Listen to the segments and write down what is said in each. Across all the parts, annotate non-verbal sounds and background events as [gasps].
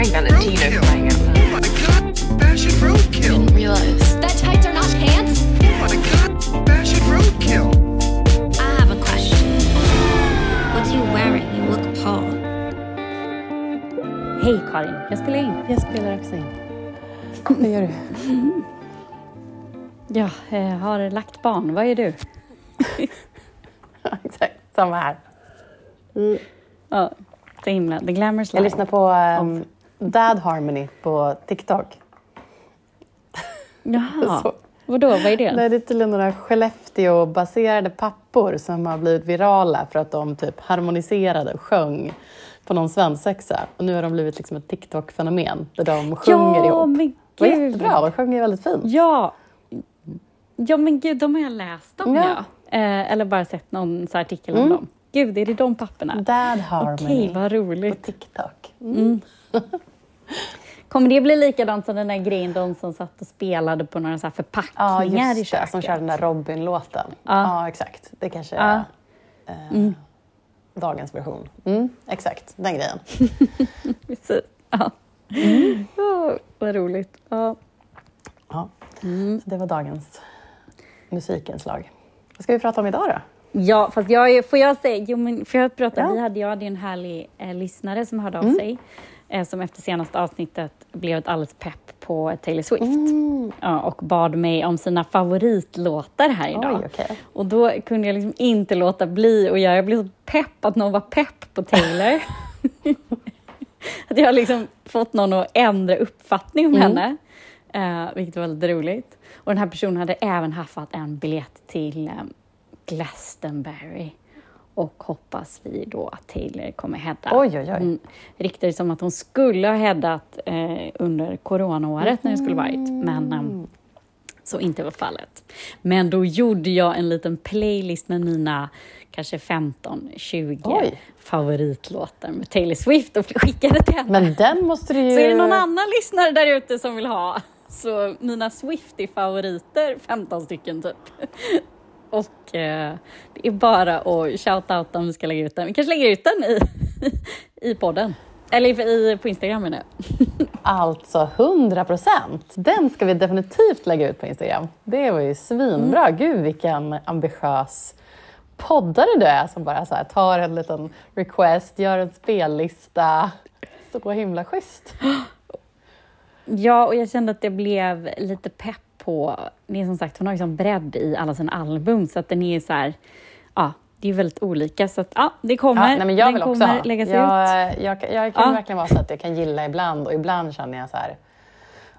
pregnant and Tina crying out loud. Oh my god, fashion roadkill. Didn't realize. That tights are not pants? Oh my god, fashion roadkill. I have a question. What are you wearing? You look appalled. Hej Karin, jag spelar in. Jag spelar också in. Vad gör du? Jag eh, har lagt barn. Vad är du? Exakt, samma här. Ja, så himla. The Glamorous Jag Life. lyssnar på um, Dad Harmony på TikTok. Jaha. [laughs] Så. Vadå, vad är det? Det är tydligen några Skellefteå-baserade pappor som har blivit virala för att de typ harmoniserade och sjöng på någon svensexa. Och nu har de blivit liksom ett TikTok-fenomen där de sjunger ja, ihop. men Det var gud. jättebra, de sjunger väldigt fint. Ja. Ja, men gud, de har jag läst om, ja. Ja. Eh, eller bara sett någon så artikel om dem. Gud, är det de papporna? Dad Harmony Okej, vad på roligt. TikTok. [laughs] Kommer det bli likadant som den där grejen, de som satt och spelade på några så här Ja, förpackningar i just det. köket? Som kör den där Robin-låten. Ja. Ja. exakt. Det kanske Ja. är eh, dagens version. Mm, exakt, den grejen. [laughs] Precis. Ja. Oh, vad roligt. Ja. Ja. Så det var dagens musikinslag. Vad ska vi prata om idag då? Ja, fast jag, får jag säga, jo, men får jag prata, Ja. Mm. vi hade, jag hade ju en härlig eh, lyssnare som hörde av sig, eh, som efter senaste avsnittet blev ett alldeles pepp på Taylor Swift. Mm. Ja, och bad mig om sina favoritlåtar här idag. Oj, okej. Och då kunde jag liksom inte låta bli att göra, jag blev så pepp att någon var pepp på Taylor. [laughs] att jag har liksom fått någon att ändra uppfattning Mm. om henne, eh, vilket var väldigt roligt. Och den här personen hade även haffat en biljett till eh, Glastonbury och hoppas vi då att Taylor kommer hedda. Oj, oj, oj. Hon riktade det som att hon skulle ha heddat eh, under coronaåret när det skulle varit, men eh, så inte var fallet. Men då gjorde jag en liten playlist med mina kanske 15-20 Oj. favoritlåtar med Taylor Swift och skickade till henne. Men den måste du ju... Så är det någon annan lyssnare där ute som vill ha så mina Swiftie-favoriter, 15 stycken typ. Och eh, det är bara att shout-outa om vi ska lägga ut den. Vi kanske lägger ut den i, [laughs] i podden. Eller i, på Instagram menar jag. [laughs] Alltså 100 procent. Den ska vi definitivt lägga ut på Instagram. Det var ju svinbra. Mm. Gud vilken ambitiös poddare du är som bara så här, tar en liten request, gör en spellista. Så himla schysst. [gasps] Ja, och jag kände att det blev lite pepp på... Det är som sagt, hon har ju sån bredd i alla sina album så att den är så här... Ja, det är väldigt olika. Så att ja, det kommer. Ja, nej, men jag den vill också kommer ha. läggas ut. jag, jag, jag kan Ja. verkligen vara så att jag kan gilla ibland och ibland känner jag så här,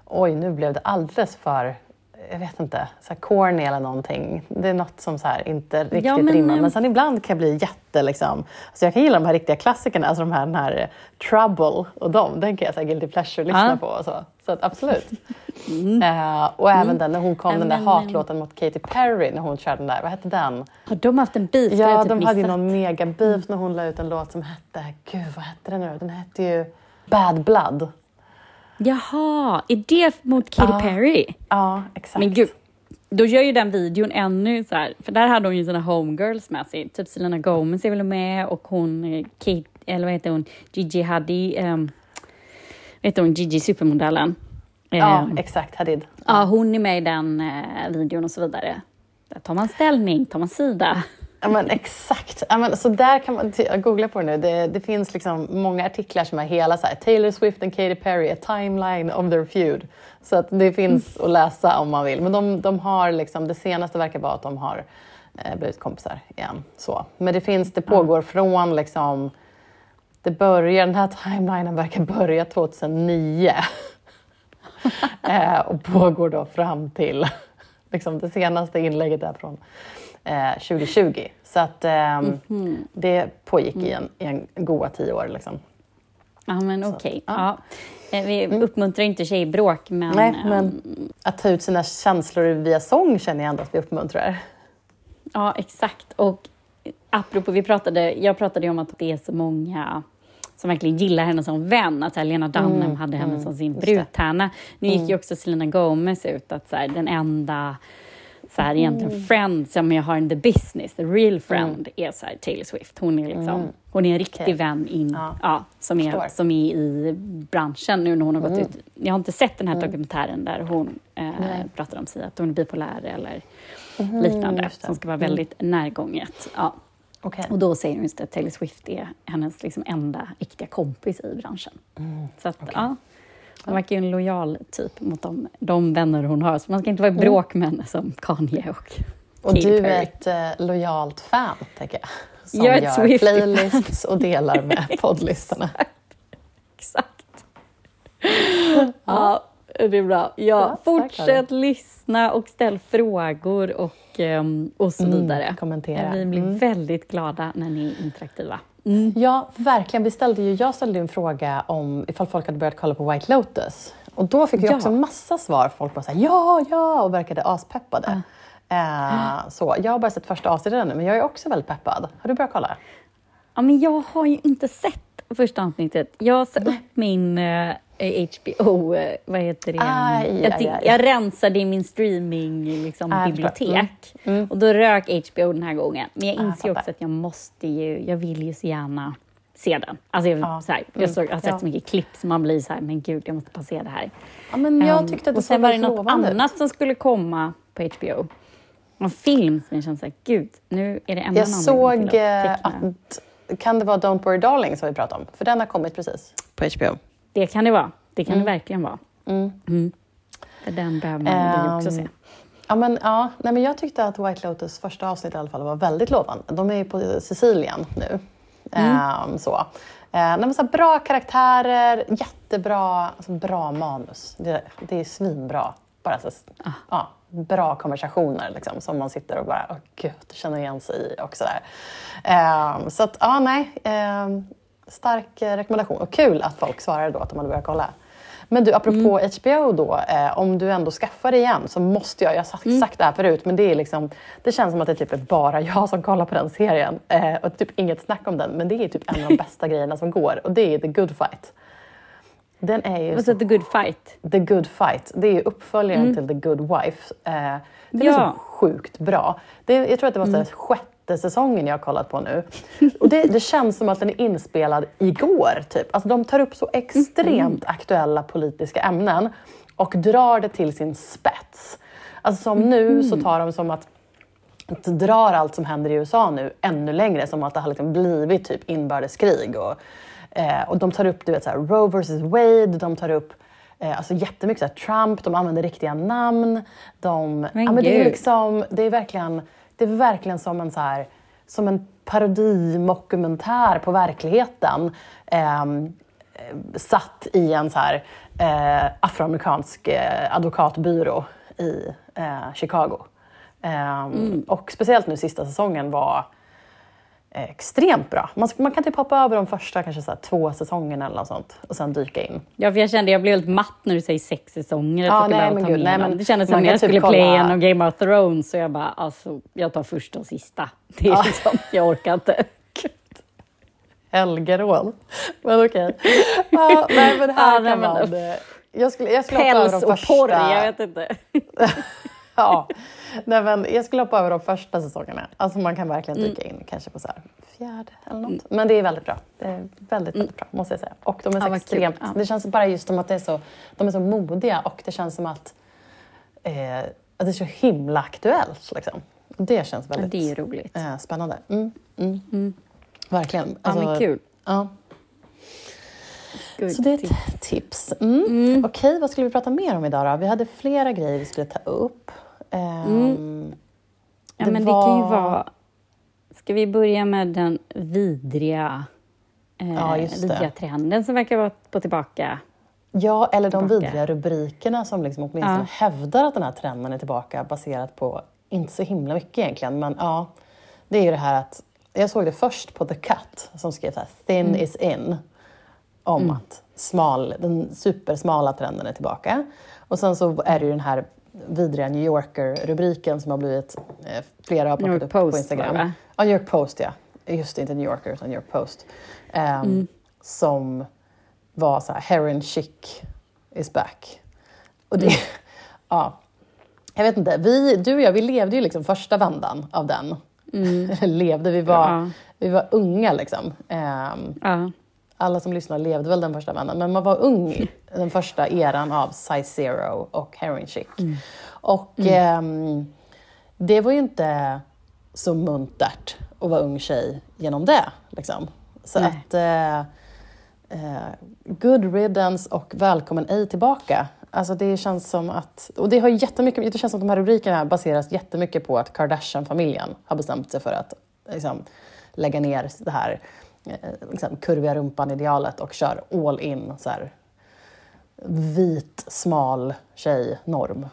oj nu blev det alldeles för, jag vet inte, så här corny eller någonting. Det är något som så här inte riktigt men, rimmar. eh, Men sen ibland kan jag bli jätte liksom, alltså jag kan gilla de här riktiga klassikerna, alltså de här, den här eh, Trouble och dem, den kan jag säga guilty pleasure lyssna Ja. på och så. Så att absolut. [laughs] Eh, och även den när hon kom, Ja, den där men- hatlåten mot Katy Perry, när hon körde den där, vad hette den? Har de haft en beef? Ja, typ de hade ju missat. någon mega beef när hon la ut en låt som hette, gud vad hette den nu Den hette ju Bad Blood. Jaha, är det mot Katy Ja. Perry? Ja, exakt. Men gud, då gör ju den videon ännu så här, för där hade hon ju sina homegirls med sig. Typ Selena Gomez är väl med och hon, eh, Kate, eller vad heter hon, Gigi Hadid, um, vet hon, Gigi supermodellen. Ja, Ehm, exakt. Hadid. ja, hon är med i den eh, videon och så vidare. Där tar man ställning, tar man sida. Ja, men exakt. Ja, men, så där kan man googla på det nu. Det, det finns liksom många artiklar som är hela så här, Taylor Swift and Katy Perry, a timeline of their feud. Så att det finns att läsa om man vill. Men de, de har liksom, det senaste verkar vara att de har eh, blivit kompisar igen. Så. Men det finns, det pågår från liksom, det börjar, den här timelinen verkar börja 2009. [laughs] eh, och pågår då fram till liksom, det senaste inlägget är från eh, 2020. Så att ehm, det pågick i en, i en goa tio år. Liksom. Ja, men okej. ja. Ja. Eh, Vi uppmuntrar inte tjejbråk, men... Nej, ehm, men att ta ut sina känslor via sång känner jag ändå att vi uppmuntrar. Ja, exakt. Och apropå, vi pratade, jag pratade ju om att det är så många som verkligen gillar henne som vän. Att så här, Lena Dunham hade henne som sin Mm, det. Mm. brudtärna. Nu gick ju också Selena Gomez ut att så här, den enda så här egentligen friend som jag har in the business, the real friend, är så här Taylor Swift. Hon är liksom, hon är en riktig Okej. vän in, Ja. ja. som, är, Förstår. som är i branschen nu när hon har gått ut. Jag har inte sett den här dokumentären där hon eh, pratar om sig att hon är bipolär eller liknande, som ska vara väldigt närgånget. Ja. Okej. Och då säger hon just att Taylor Swift är hennes liksom enda riktiga kompis i branschen. Så att, ja, hon verkar ju en lojal typ mot de, de vänner hon har. Så man ska inte vara i bråk med henne som Kanye och Och du Perry. är ett eh, lojalt fan, tänker jag. Som Jag gör Swiftie-fan. playlists och delar med [laughs] poddlistorna. Exakt. Ja, det är bra. Ja, Ja, fortsätt lyssna och ställ frågor och, ehm, och så vidare. kommentera. Vi blir Mm. väldigt glada när ni är interaktiva. Ja, verkligen. Vi ställde ju, jag ställde en fråga om ifall folk hade börjat kolla på White Lotus. Och då fick vi Ja. också massa svar. Folk var såhär ja, ja och verkade aspeppade. Eh, så jag har bara sett första avsnittet ännu, men jag är också väldigt peppad. Har du börjat kolla? Ja, men jag har ju inte sett första avsnittet. Jag sa upp min eh, HBO, eh, vad heter det? Aj, jag, aj, aj. jag rensade i min streaming liksom, Ah, jag förstår. bibliotek och då rök HBO den här gången. Men jag Ah, inser fattar. också att jag måste ju, jag vill ju så gärna se den. Alltså jag, Ja. så här, jag, såg, jag har sett Ja. så mycket klipp som man blir så här, men gud, jag måste bara se det här. Ja, men jag Ehm, tyckte att det och sen var det något ut. annat som skulle komma på HBO. En film som jag kände såhär, gud, nu är det ännu Jag såg eh, att teckna. att, kan det vara Don't Worry Darling som vi pratade om? För den har kommit precis på HBO. Det kan det vara. Det kan det verkligen vara. Mm. Mm. För den behöver man ju också se. Ja, men, ja, nej, men jag tyckte att White Lotus första avsnitt i alla fall var väldigt lovande. De är ju på Sicilien nu. Ehm, så. Eh, nej, så bra karaktärer, jättebra alltså, bra manus. Det, det är svinbra. Bara så, ja, bra konversationer liksom, som man sitter och bara, åh gud, känner igen sig i och sådär. Ehm, så att, ja, nej. ehm, stark eh, rekommendation. Och kul att folk svarade då att de hade börjat kolla. Men du, apropå HBO då, eh, om du ändå skaffar det igen så måste jag, jag har sagt, sagt det här förut, men det är liksom, det känns som att det typ är bara jag som kollar på den serien. Eh, och typ inget snack om den, men det är typ en av de bästa [laughs] grejerna som går och det är The Good Fight. Den är ju Och så, The Good Fight. The Good Fight, det är ju uppföljaren till The Good Wife. Eh, den är Ja. så sjukt bra. Det, jag tror att det var så här, sjätte säsongen jag har kollat på nu. Och det, det känns som att den är inspelad igår. Typ. Alltså, de tar upp så extremt aktuella politiska ämnen och drar det till sin spets. Alltså som nu så tar de som att drar allt som händer i USA nu ännu längre, som att det har liksom blivit typ inbördeskrig. Och, eh, och de tar upp du vet, så här, Roe vs Wade, de tar upp eh, alltså jättemycket så här, Trump, de använder riktiga namn. De, Men ja, men det, är liksom, det, är verkligen, det är verkligen som en, så här, som en parodimokumentär på verkligheten. eh, satt i en så här, eh, afroamerikansk eh, advokatbyrå i eh, Chicago. Ehm, Och speciellt nu sista säsongen var extremt bra. Man, man kan typ hoppa över de första kanske så två säsongerna eller något sånt och sen dyka in. Ja, för jag kände jag blev helt matt när du säger sex säsonger. Ja, Jag nej, men gud, nej, men det kändes som kan jag typ skulle kolla- playa en av Game of Thrones så jag bara, alltså, jag tar första och sista. [laughs] Det är liksom, jag orkar inte. [laughs] Helgerån. Men okej. Ja, nej, men här nej, kan men- man... eh, Jag skulle, jag skulle hoppa över Päls de och första... porr, jag vet inte. [laughs] [laughs] ja. Nej, men jag skulle hoppa över de första säsongerna. Alltså man kan verkligen dyka in kanske på så här fjärde eller något. Men det är väldigt bra. Det är väldigt, väldigt bra måste jag säga. Och de är så Ja, extremt... Ja. Det känns bara just som att det är så, de är så modiga och det känns som att, eh, att det är så himla aktuellt. Liksom. Det känns väldigt det är roligt. eh, spännande. Mm, mm. Verkligen. Ja, men kul. Ja. Gud, Så det är ett tips. Mm. Okej, vad skulle vi prata mer om idag då? Vi hade flera grejer vi skulle ta upp. Ehm, Ja, det men det kan ju var- vara... Ska vi börja med den vidriga, eh, Ja, vidriga trenden som verkar vara på tillbaka? Ja, eller de Tillbaka. vidriga rubrikerna som liksom åtminstone Ja. hävdar att den här trenden är tillbaka baserat på inte så himla mycket egentligen. Men ja, det är ju det här att jag såg det först på The Cut som skrev så här, thin Mm. is in. Om att smal, den supersmala trenden är tillbaka. Och sen så är det ju den här vidriga New Yorker-rubriken som har blivit, eh, flera har plockat upp på Post, Instagram. va? Ja, New York Post ja. Just inte New Yorker utan New York Post. Ehm, Som var så här, heroin chic is back. Och det, [laughs] ja. jag vet inte, vi, du och jag, vi levde ju liksom första vändan av den. [laughs] levde, vi var, Ja. vi var unga liksom. Ehm, Ja. Alla som lyssnar levde väl den första vändan, men man var ung i [laughs] den första eran av Size Zero och Heroin Chic. Och ehm, det var ju inte så muntert att vara ung tjej genom det. Liksom. Så Nej. att eh, eh, good riddance och välkommen ej tillbaka. Alltså det känns som att, och det har jättemycket, det känns som att de här rubrikerna baseras jättemycket på att Kardashian-familjen har bestämt sig för att liksom, lägga ner det här eh, liksom, kurviga rumpan-idealet och kör all in så här, vit, smal tjej-norm.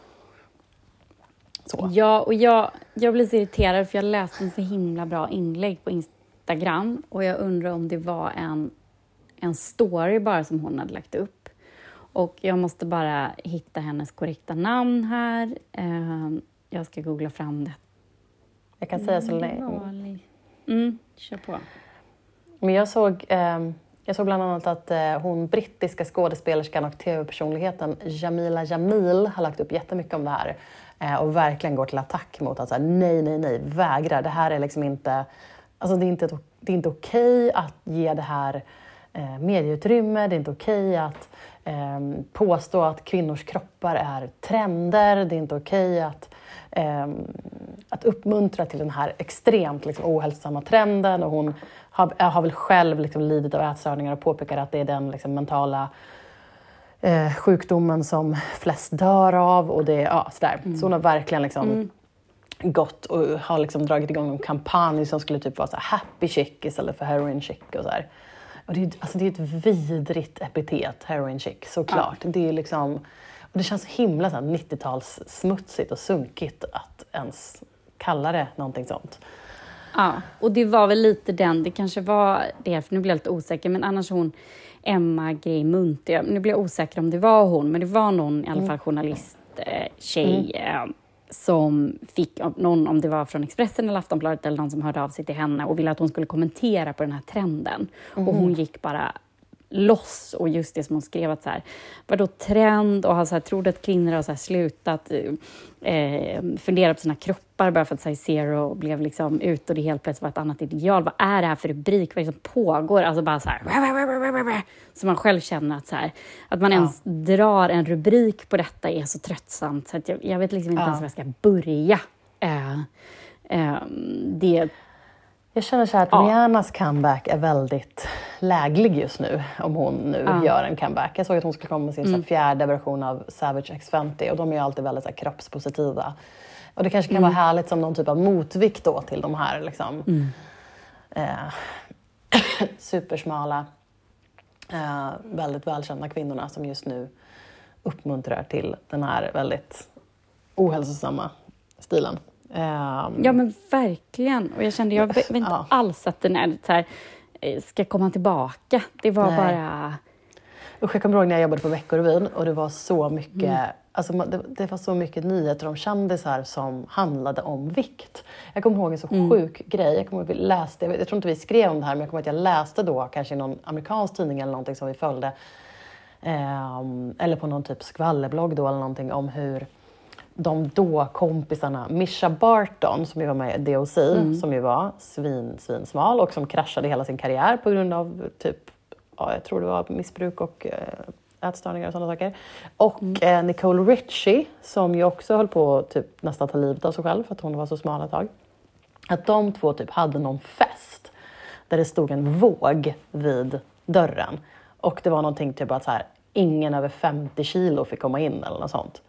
Så. Ja, och jag, jag blir så irriterad för jag läste en så himla bra inlägg på Instagram och jag undrar om det var en, en story bara som hon hade lagt upp. Och jag måste bara hitta hennes korrekta namn här. Eh, jag ska googla fram det. Jag kan säga så länge. Vanlig. Mm, kör på. Men jag såg, eh, jag såg bland annat att eh, hon brittiska skådespelerskan och tv-personligheten Jamila Jamil har lagt upp jättemycket om det här eh, och verkligen går till attack mot att så här, nej, nej, nej, vägra. Det här är liksom inte, alltså det är inte, det är inte okej att ge det här eh, medieutrymme, det är inte okej att eh, påstå att kvinnors kroppar är trender, det är inte okej att att uppmuntra till den här extremt liksom, ohälsosamma trenden. Och hon har, har väl själv liksom, lidit av ätstörningar och påpekar att det är den liksom, mentala eh, sjukdomen som flest dör av. Och det, ja, sådär. Så hon har verkligen liksom, gått och har liksom, dragit igång en kampanj som skulle typ vara så här, happy chic istället för heroin chic. Och så här. Och det, är, alltså, det är ett vidrigt epitet, heroin chic, såklart. Det, är liksom, och det känns så himla så här 90-tals smutsigt och sunkigt att ens kalla det någonting sånt. Ja, och det var väl lite den, det kanske var det, för nu blir jag lite osäker, men annars hon Emma Gay Munthe, nu blir jag osäker om det var hon, men det var någon i alla fall journalist, eh, tjej, eh, som fick, någon, om det var från Expressen eller Aftonbladet eller någon som hörde av sig till henne och ville att hon skulle kommentera på den här trenden. Och hon gick bara loss och just det som hon skrev att så här, vadå trend och har så här, trodde att kvinnor har så här slutat eh, fundera på sina kroppar bara för att Size Zero blev liksom ut och det helt plötsligt var ett annat ideal. Vad är det här för rubrik? Vad är det som pågår? Alltså bara så här, så man själv känner att så här, att man ens drar en rubrik på detta är så tröttsamt så att jag, jag vet liksom inte Ja. ens var jag ska börja. Eh, eh, det Jag känner så här att Ja. Rihannas comeback är väldigt läglig just nu, om hon nu Ja. gör en comeback. Jag såg att hon skulle komma med sin här, fjärde version av Savage X Fenty och de är ju alltid väldigt så här, kroppspositiva. Och det kanske kan vara härligt som någon typ av motvikt då till de här liksom, eh, [coughs] supersmala, eh, väldigt välkända kvinnorna som just nu uppmuntrar till den här väldigt ohälsosamma stilen. Ehm, Ja, men verkligen. Och jag kände, jag vet inte Ja. alls att den är så här, eh, ska komma tillbaka. Det var Nej. bara... Usch, jag kommer ihåg när jag jobbade på Veckorevyn och det var så mycket, alltså, ma- det, det var så mycket nyheter om kändisar som handlade om vikt. Jag kommer ihåg en så sjuk grej. Jag, kommer ihåg vi läste, jag, jag tror inte vi skrev om det här, men jag kommer ihåg att jag läste då kanske i någon amerikansk tidning eller någonting som vi följde. Ehm, eller på någon typ skvallerblogg då eller någonting om hur de då kompisarna, Mischa Barton som ju var med i DOC, som ju var svin, svinsmal och som kraschade hela sin karriär på grund av typ, ja, jag tror det var missbruk och eh, ätstörningar och sådana saker. Och eh, Nicole Richie som ju också höll på att typ nästan ta livet av sig själv för att hon var så smal ett tag. Att de två typ hade någon fest där det stod en våg vid dörren. Och det var någonting typ att så här, ingen över 50 kilo fick komma in eller något sånt.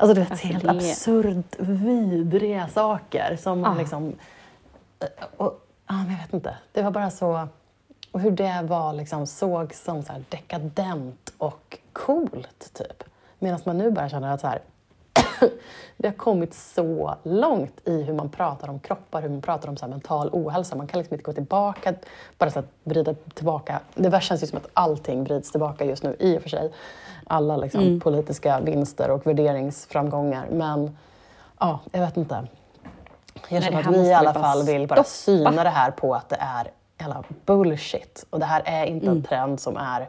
Alltså du vet, Alltså, helt det- absurt vidriga saker som man Ah. liksom... Och, ja, men jag vet inte. Det var bara så... Och hur det var liksom såg som så här dekadent och coolt typ. Medan man nu bara känner att så här, vi har kommit så långt i hur man pratar om kroppar, hur man pratar om så mental ohälsa. Man kan liksom inte gå tillbaka, bara så att vrida tillbaka. Det känns ju som att allting vrids tillbaka just nu i och för sig. Alla liksom politiska vinster och värderingsframgångar. Men ja, jag vet inte. Jag känner att vi i alla fall vill bara stoppa. syna det här på att det är jävla bullshit. Och det här är inte Mm. en trend som är...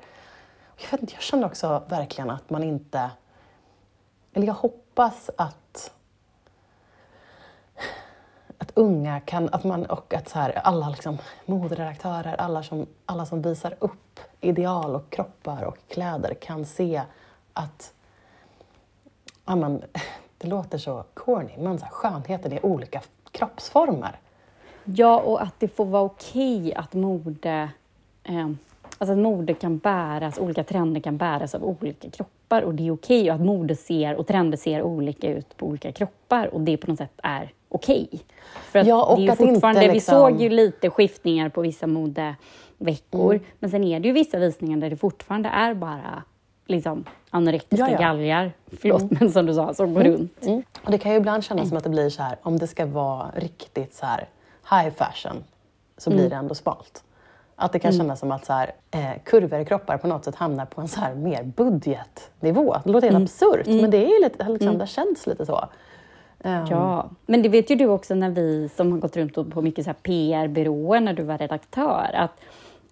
Jag, vet inte, jag känner också verkligen att man inte... Eller jag hoppas hoppas att att unga kan, att man, och att så här, alla liksom, moderedaktörer, alla som, alla som visar upp ideal och kroppar och kläder kan se att ja, man, det låter så corny, men så här, skönheten är olika kroppsformer. Ja, och att det får vara okej att mode... Eh, alltså att mode kan bäras, olika trender kan bäras av olika kroppar och det är okej och att mode ser och trender ser olika ut på olika kroppar och det på något sätt är okej. För att Ja, och det är ju att inte fortfarande, vi liksom- såg ju lite skiftningar på vissa modeveckor, Mm. men sen är det ju vissa visningar där det fortfarande är bara liksom anorektiska Ja, ja. galgar, förlåt, men som du sa, som går runt. Mm. Och det kan ju ibland kännas som att det blir så här, om det ska vara riktigt så här high fashion så blir det ändå smalt. Att det kan kännas som att så här, eh, kurvor i kroppar på något sätt hamnar på en så här mer budgetnivå. Det låter helt absurt, men det är ju lite, liksom, det känns lite så. Ehm, Ja, men det vet ju du också när vi som har gått runt på mycket så PR-byråer när du var redaktör, att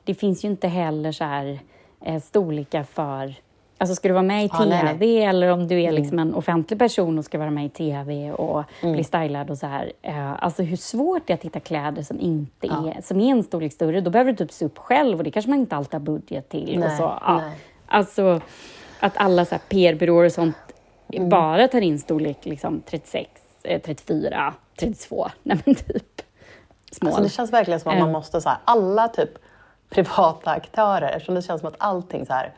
det finns ju inte heller så här eh, storlekar för Alltså ska du vara med i Ja, nej, TV nej. eller om du är liksom en offentlig person och ska vara med i TV och Mm. bli stylad och så här. Eh, alltså hur svårt det är att hitta kläder som inte Ja. är, som är en storlek större. Då behöver du typ se upp själv och det kanske man inte alltid har budget till. och Nej, så, ja. Alltså att alla så här PR-byråer och sånt Mm. bara tar in storlek liksom 36, eh, 34, 32. [laughs] Nej men typ. Small. Alltså det känns verkligen som att man Eh. måste, så här, alla typ [laughs] privata aktörer, eftersom det känns som att allting så här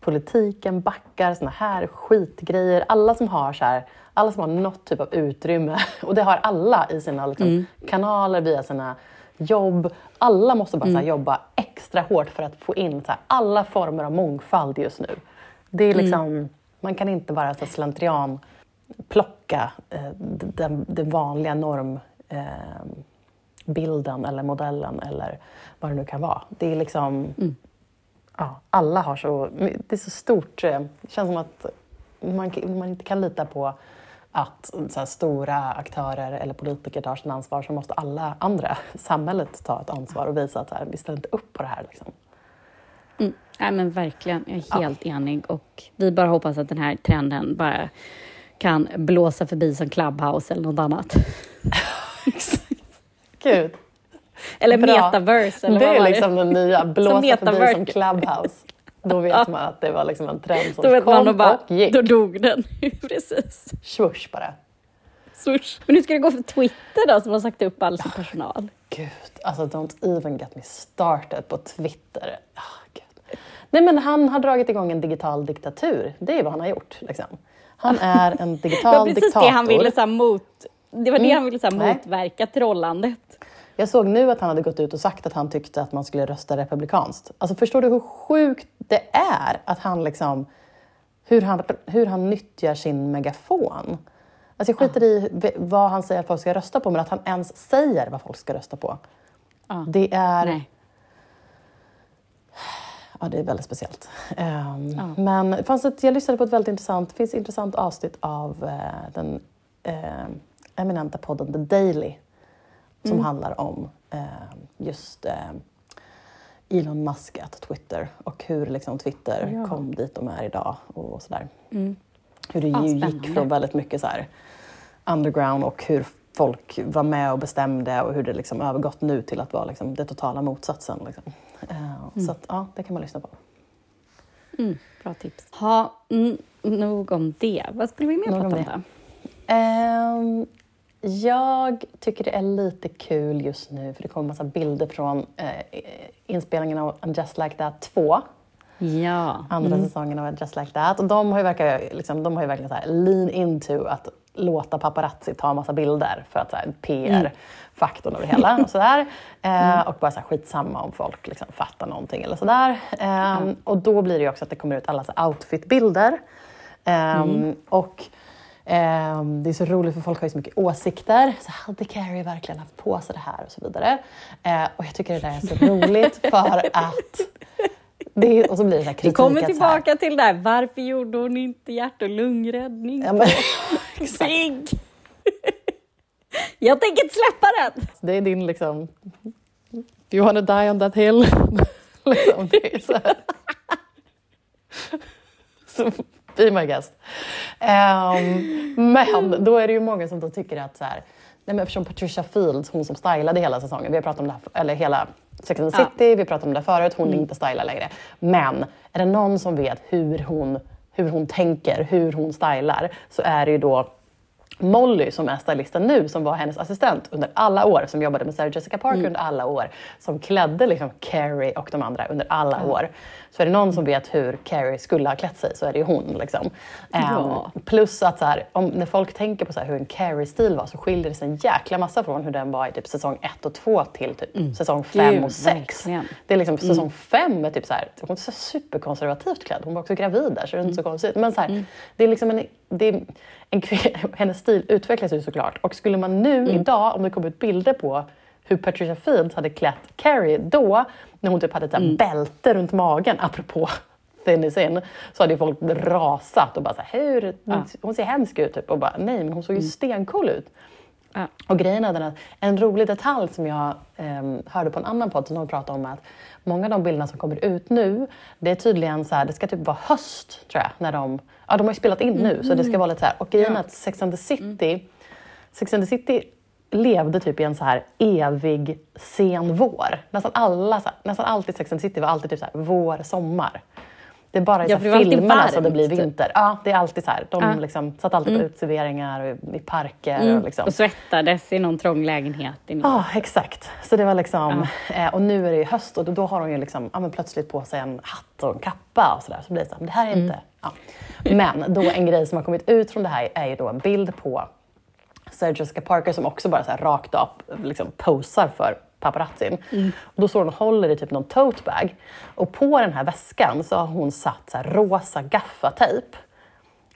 politiken backar, såna här skitgrejer. Alla som har så här, alla som har något typ av utrymme, [laughs] och det har alla i sina liksom, Mm. kanaler, via sina jobb. Alla måste bara Mm. här, jobba extra hårt för att få in så här, alla former av mångfald just nu. Det är liksom, Mm. Man kan inte bara så slentrian plocka eh, den, den vanliga norm eh, eller modellen eller vad det nu kan vara. Det är liksom... Ja, alla har så... Det är så stort. eh, Det känns som att man, man inte kan lita på att här, stora aktörer eller politiker tar sitt ansvar så måste alla andra, samhället, ta ett ansvar och visa att här, vi ställer inte upp på det här. Liksom. Mm. Nej, men verkligen, jag är helt enig. Och vi bara hoppas att den här trenden bara kan blåsa förbi som Clubhouse eller något annat. [laughs] Gud, Eller Bra. metaverse, eller det vad är liksom den nya [laughs] blåsa förbi som Clubhouse. Då vet man att det var liksom en trend som Då kom och bara, och gick. då dog den. [laughs] Precis. Swoosh bara. Swoosh. Men hur ska det gå för Twitter då, som har sagt upp all sin personal? Gud, alltså don't even get me started på Twitter. Ah, Gud. Nej men han har dragit igång en digital diktatur. Det är vad han har gjort. Liksom. Han [laughs] är en Det digital var precis diktator. det han ville så mot... Det var det Mm. han ville så motverka, trollandet. Jag såg nu att han hade gått ut och sagt att han tyckte att man skulle rösta republikanskt. Alltså förstår du hur sjukt det är att han liksom... Hur han, hur han nyttjar sin megafon. Alltså jag skiter i vad han säger att folk ska rösta på, men att han ens säger vad folk ska rösta på. Ja. Det är... Nej. Ja, det är väldigt speciellt. Ehm, Ja. Men fanns ett, jag lyssnade på ett väldigt intressant, finns intressant avsnitt av eh, den eh, eminenta podden The Daily som Mm. handlar om eh, just eh, Elon Musk att Twitter och hur liksom, Twitter Ja. kom dit de är idag och sådär. Mm. Hur det ju gick från väldigt mycket så här underground och hur folk var med och bestämde och hur det liksom övergått nu till att vara liksom det totala motsatsen. Liksom. Eh, Så att, ja, det kan man lyssna på. Mm, bra tips. Ha, mm, nog om det. Vad skulle vi mer om prata om det. då? Ehm, jag tycker det är lite kul just nu för det kommer massa bilder från eh, inspelningen av And Just Like That 2. Ja. Andra säsongen av Just Like That. Och de har ju, verkar, liksom, de har ju verkligen så här lean into att låta paparazzi ta massa bilder för att här, PR-faktorn över det hela. Och, sådär. [laughs] Eh, och bara så här, skitsamma om folk liksom, fattar någonting eller sådär. Eh, Och då blir det ju också att det kommer ut alla så outfit-bilder. Eh, Och ehm, det är så roligt för folk har ju så mycket åsikter. Så hade Carrie verkligen haft på sig det här och så vidare. Eh, och jag tycker det där är så roligt för att det och så blir det så här Vi kritik. kommer här- tillbaka till det där. Varför gjorde hon inte hjärt och lungräddning? Ja, men! [laughs] Jag tänker inte släppa den! det är din liksom... Do you wanna die on that hill? [laughs] liksom, det är här. [laughs] så Be my guest. Ehm, men då är det ju många som då tycker att så här, nej men eftersom Patricia Fields, hon som stylade hela säsongen, vi har pratat om det här, eller hela Sex and the Ja. City, vi har pratat om det förut, hon inte stylar längre. Men är det någon som vet hur hon, hur hon tänker, hur hon stylar, så är det ju då Molly som är stylisten nu, som var hennes assistent under alla år, som jobbade med Sarah Jessica Parker under alla år, som klädde liksom Carrie och de andra under alla år. Så är det någon som vet hur Carrie skulle ha klätt sig så är det ju hon. Liksom. Ja. Ehm, plus att så här, om, när folk tänker på så hur en Carrie-stil var så skiljer det sig en jäkla massa från hur den var i typ säsong 1 och 2 till typ säsong 5 Mm. Gud, och 6. verkligen. Det är liksom säsong 5 är typ så här, hon är så superkonservativt klädd. Hon var också gravid där så det är inte så konstigt. Men så här, det är liksom en, det en, [laughs] hennes stil utvecklas ju såklart. Och skulle man nu idag, om det kom ut bilder på hur Patricia Fields hade klätt Carrie då, när hon typ hade ett här bälte runt magen, apropå [laughs] Thin is in, så hade folk rasat och bara så här, hur, hon ser hemsk ut typ. Och bara, nej men hon såg ju stencool ut. Ja. Och grejen är den att en rolig detalj som jag ehm, hörde på en annan podd som de pratade om är att många av de bilderna som kommer ut nu, det är tydligen så här, det ska typ vara höst tror jag, när de, ja de har ju spelat in nu så det ska vara lite så här, och grejen är att Sex and the City, Sex and the City levde typ i en så här evig sen vår. Nästan alla, här, nästan alltid Sex and the City var alltid typ så här vår, sommar. Det är bara i Ja, så här filmerna som det blir typ. vinter. Ja, det är alltid så här. De Ja. liksom satt alltid på uteserveringar och i parker. Mm. Och liksom. Och svettades i någon trång lägenhet. Ja, exakt. Så det var liksom, eh, och nu är det ju höst och då, då har hon ju liksom, ja, men plötsligt på sig en hatt och en kappa och sådär. Så blir det så här, men det här är inte... Ja. Men då en grej som har kommit ut från det här är ju då en bild på Sarah Jessica Parker som också bara så här rakt upp liksom posar för paparazzin. Och då står hon och håller i typ någon tote bag. Och på den här väskan så har hon satt så rosa gaffatejp.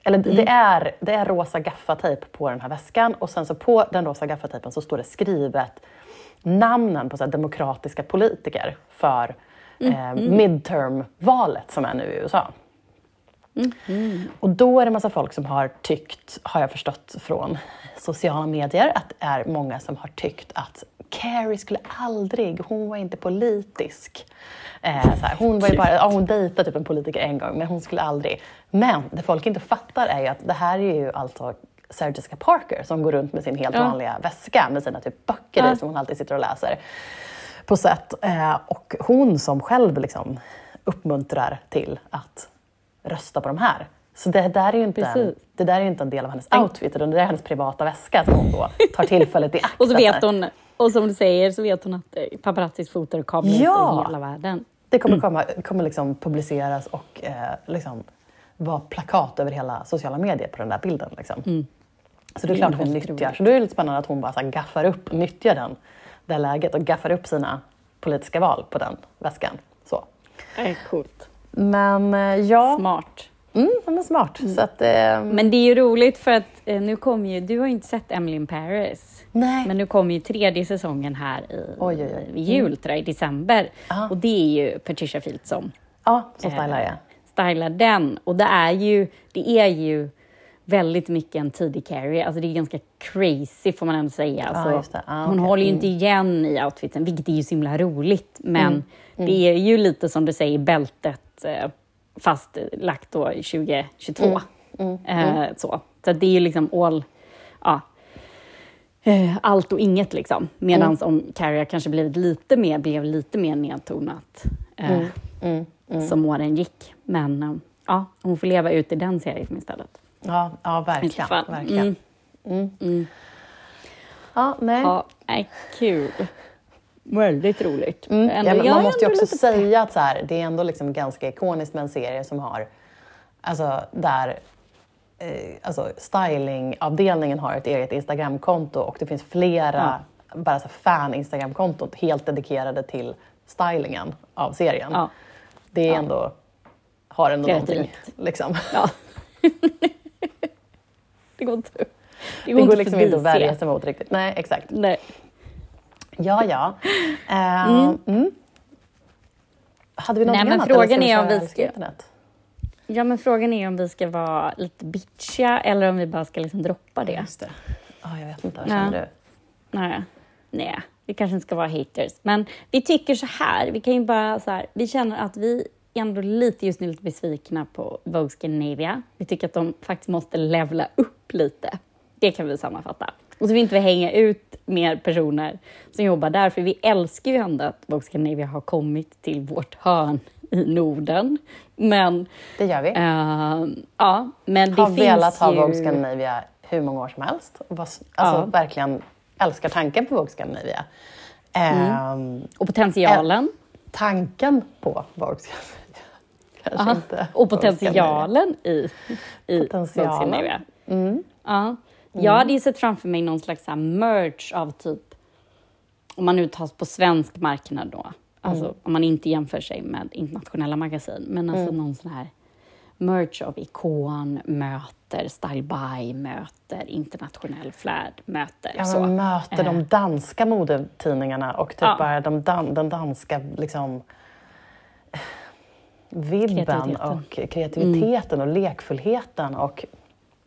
Eller det, är, det är rosa gaffatejp på den här väskan och sen så på den rosa gaffatejpen så står det skrivet namnen på så demokratiska politiker för eh, midterm-valet som är nu i USA. Och då är det massa folk som har tyckt, har jag förstått från sociala medier, att det är många som har tyckt att Carrie skulle aldrig, hon var inte politisk. Eh, så här, hon var ju bara, ja, hon dejtade typ en politiker en gång, men hon skulle aldrig. Men det folk inte fattar är ju att det här är ju alltså Sarah Jessica Parker som går runt med sin helt Ja. vanliga väska med sina typ böcker Ja. i som hon alltid sitter och läser på sätt. Eh, och hon som själv liksom uppmuntrar till att rösta på de här. Så det där är ju inte, Precis. det där är inte en del av hennes outfit, utan det är hennes privata väska som hon då tar tillfället i akt. [laughs] Och så vet hon, och som du säger, så vet hon att eh, paparazzis fotar och kameror Ja. i hela världen. Det kommer, komma, kommer liksom publiceras och eh, liksom vara plakat över hela sociala medier på den där bilden. Liksom. Så det är klart att hon Mm, nyttjar. Så då är det lite spännande att hon bara så här gaffar upp, nyttjar den, det läget och gaffar upp sina politiska val på den väskan. Så. Det är coolt. Men eh, ja, Smart. mm, är smart. Så att, eh, Men det är ju roligt för att eh, nu kommer ju, du har ju inte sett Emily in Paris. nej. Men nu kommer ju tredje säsongen här i, Oj, oj, oj. i jul, jag, i december. Ja. Och det är ju Patricia Fields som ja, som stylar eh, jag. stylar den. Och det är ju, det är ju väldigt mycket en tidig Carrie. Alltså det är ganska crazy får man ändå säga. Alltså, det. Ah, hon okej. håller ju inte igen i outfiten, vilket är ju så himla roligt. Men det är ju lite som du säger, bältet eh, fast lagt då i 2022. Eh, så. så det är ju liksom all, ja, eh, allt och inget liksom. Medan om Carrie kanske blivit lite mer, blev lite mer nedtonat eh, som åren gick. Men eh, ja, hon får leva ut i den serien istället. Ja, ja så verkligen. fall. verkligen. Mm. Ja, nej. Ja, nej, kul. Väldigt roligt. Mm. Ändå- Ja, man måste ju också säga att så här, det är ändå liksom ganska ikoniskt med en serie som har, alltså där eh, alltså stylingavdelningen har ett eget Instagramkonto och det finns flera bara så här fan-Instagramkonton helt dedikerade till stylingen av serien. Ja. Det är ändå, har ändå är någonting. Liksom. Ja. [laughs] [laughs] det går inte. Det Det går inte liksom inte att värja sig mot riktigt. Nej, exakt. Nej. Ja, ja. Eh, mm. Hade vi någonting Nej, men annat? frågan är om vi ska- internet? Ja, men frågan är om vi ska vara lite bitchiga eller om vi bara ska liksom droppa det. Just det. Ja, jag vet inte. Vad Ja. känner du? Nej. Nej, vi kanske inte ska vara haters. Men vi tycker så här, vi kan ju bara så här, vi känner att vi ändå lite just nu lite besvikna på Vogue Scandinavia. Vi tycker att de faktiskt måste levla upp lite. Det kan vi sammanfatta. Och så vill inte vi hänga ut mer personer som jobbar där, för vi älskar ju ändå att Vogue Scandinavia har kommit till vårt hörn i Norden. Men, Det gör vi. eh, ja, men det har finns velat ha ju... Vogue Scandinavia hur många år som helst. Alltså Ja. verkligen älskar tanken på Vogue Scandinavia. Mm. Ehm, Och potentialen. tanken på Vogue Scandinavia. Kanske Aha. inte Och potentialen i, i Potentialen. Mm. Ja. Jag hade ju sett framför mig någon slags här merch av typ, om man nu tas på svensk marknad då, alltså Mm. om man inte jämför sig med internationella magasin, men alltså Mm. någon sån här merch av Ikon möter Style By, möter Internationell Flärd, möter Ja, så. möter de Eh. danska modetidningarna och typ Ja. bara de dan, den danska liksom, vibben Kreativiteten. och kreativiteten och lekfullheten. Och,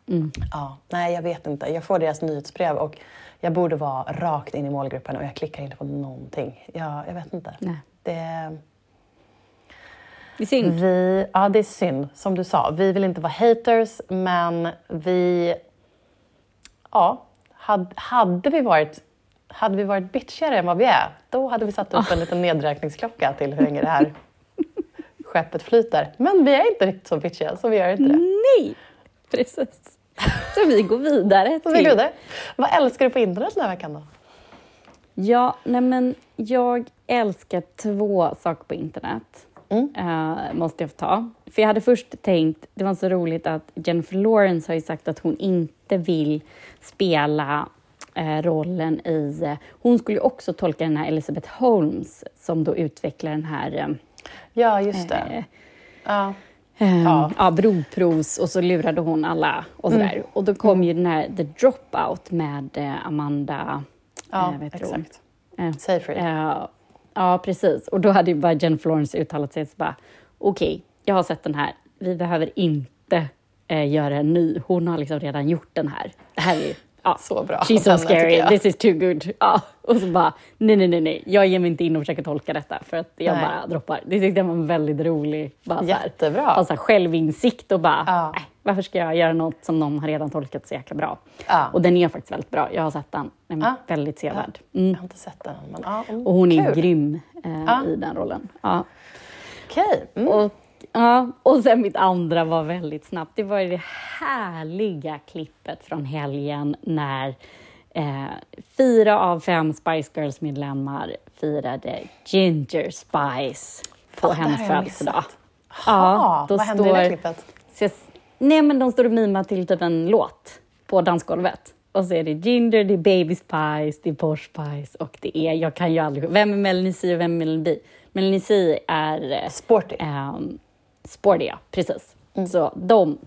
Mm. ja, nej, jag vet inte. Jag får deras nyhetsbrev och jag borde vara rakt in i målgruppen och jag klickar inte på någonting. Jag, jag vet inte. Nej. Det, Det är synd. vi, ja, det är synd, som du sa. Vi vill inte vara haters, men vi... Ja, hade, hade, vi varit, hade vi varit bitchigare än vad vi är, då hade vi satt upp en liten nedräkningsklocka till hur länge det här [laughs] skeppet flyter. Men vi är inte riktigt så bitchiga, så vi gör inte det. Nej, precis. Så vi går vidare Så vi till... går vidare. Vad älskar du på internet den här veckan då? Ja, nej men jag älskar två saker på internet. Mm. Eh, måste jag få ta. För jag hade först tänkt, det var så roligt att Jennifer Lawrence har ju sagt att hon inte vill spela eh, rollen i... Eh, hon skulle ju också tolka den här Elizabeth Holmes som då utvecklar den här Ja, just det. eh, Ja. Ehm, Ja. ja. blodprovs och så lurade hon alla och sådär. Mm. Och då kom ju den här The Dropout med eh, Amanda... Ja, eh, hon? exakt. Eh, Seyfried. eh, ja, precis. Och då hade ju bara Jennifer Lawrence uttalat sig så bara okej, jag har sett den här. Vi behöver inte eh, göra en ny. Hon har liksom redan gjort den här. Det här är. Ja. Så bra She's so henne, scary, jag. this is too good. Ja. Och så bara, nej, nej, nej, nej, jag ger mig inte in och försöker tolka detta för att jag Nej. bara droppar. Det tyckte jag var väldigt rolig. Bara så här, Jättebra. ha så här självinsikt och bara, Ja. nej, varför ska jag göra något som någon har redan tolkat så jäkla bra? Ja. Och den är faktiskt väldigt bra. Jag har sett den. Den är Ja. väldigt sevärd. Jag Mm. har inte sett den men mm, Och hon är kul. grym eh, i den rollen. Ja. Okej. Mm. Ja, och sen mitt andra var väldigt snabbt. Det var det härliga klippet från helgen när eh, fyra av fem Spice Girls-medlemmar firade Ginger Spice på Fan, hennes födelsedag. Ja, då vad hände i det står- klippet? Jag, nej, men de står och mimar till typ en låt på dansgolvet. Och så är det Ginger, det är Baby Spice, det är Posh Spice och det är, jag kan ju aldrig, vem är Melanie C och vem är Melanie B? Melanie C är eh, Sporty. um, Sporty, ja, precis. Så de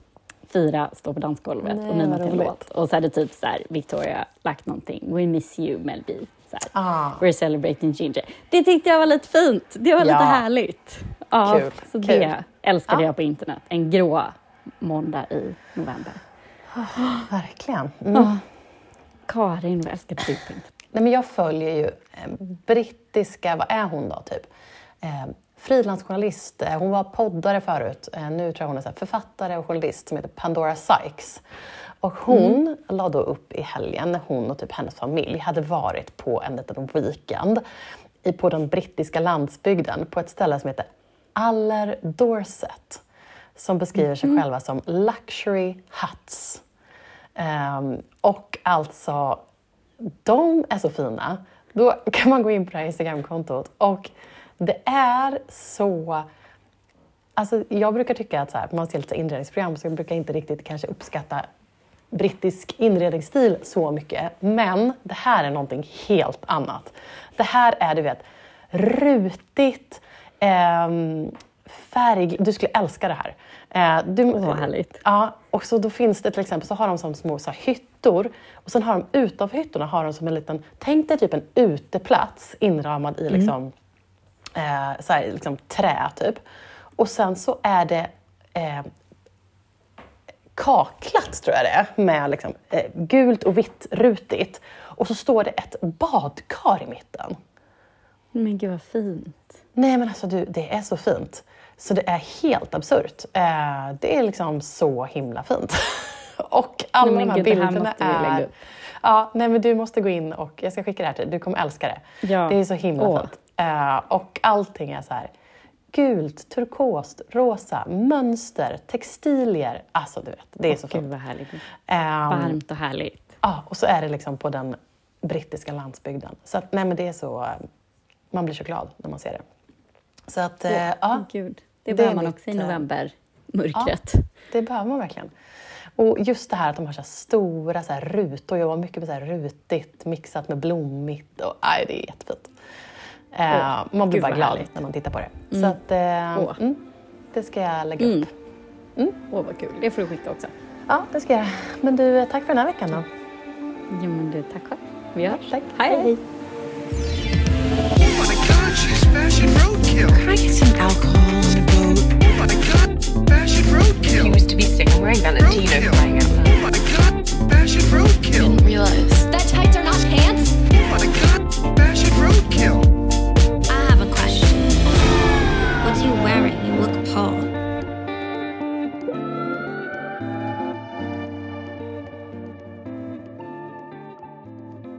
fyra står på dansgolvet Nej, och mimar till en låt. Och så hade typ så här, Victoria lagt någonting, We miss you Mel B. Så här, Ah. We're celebrating Ginger. Det tyckte jag var lite fint. Det var Ja. lite härligt. Ja, Kul, så kul. det älskade Ja. jag på internet. En grå måndag i november. [gasps] Verkligen. Mm. Karin, vad älskade du på internet? Nej, men jag följer ju eh, brittiska, vad är hon då typ? Eh, frilansjournalist. Eh, hon var poddare förut. Eh, nu tror jag hon är författare och journalist som heter Pandora Sykes. Och hon la då upp i helgen när hon och typ hennes familj hade varit på en liten weekend på den brittiska landsbygden på ett ställe som heter Aller Dorset som beskriver sig själva som luxury huts. Ehm, och alltså, de är så fina. Då kan man gå in på det här Instagramkontot och det är så... Alltså, jag brukar tycka att så här, man ser lite inredningsprogram så jag brukar inte riktigt kanske uppskatta brittisk inredningsstil så mycket. Men det här är någonting helt annat. Det här är, du vet, rutigt, ehm, färg... Du skulle älska det här. Eh, du, vad härligt. Ja, och så då finns det till exempel så har de som små så här, hyttor och sen har de utanför hyttorna har de som en liten, tänk dig typ en uteplats inramad i liksom, eh, så här, liksom trä typ. Och sen så är det eh, kaklat tror jag det är med liksom, eh, gult och vitt rutigt. Och så står det ett badkar i mitten. Men gud vad fint. Nej men alltså du, det är så fint. Så det är helt absurt. Eh, det är liksom så himla fint. [laughs] och alla Nej, de här gud, det här bilderna vi lägga är... Ja, nej men du måste gå in och jag ska skicka det här till dig. Du kommer älska det. Ja. Det är så himla Åh. fint. Eh, och allting är så här gult, turkost, rosa, mönster, textilier. Alltså du vet, det är så Gud fint. vad härligt. Ehm, Varmt och härligt. Ja, och så är det liksom på den brittiska landsbygden. Så att, nej men det är så, eh, man blir så glad när man ser det. Så att, eh, ja, Gud, det, det behöver man mitt, också i eh, november. Mörkret. det behöver man verkligen. Och just det här att de har så stora så här rutor, jag jobbar mycket med så här rutigt mixat med blommigt. Och, nej, det är jättefint. Eh, man blir bara glad härligt. när man tittar på det. Mm. Så att, eh, mm, det ska jag lägga mm. upp. Mm. Åh, mm. oh, vad kul. Det får du skicka också. Ja, det ska jag. Men du, eh, tack för den här veckan då. Jo, men du, tack själv. Vi hörs. Tack. Hej. Hej. He used to be sick. I'm wearing Valentino crying out loud. Fashion roadkill. Didn't realize.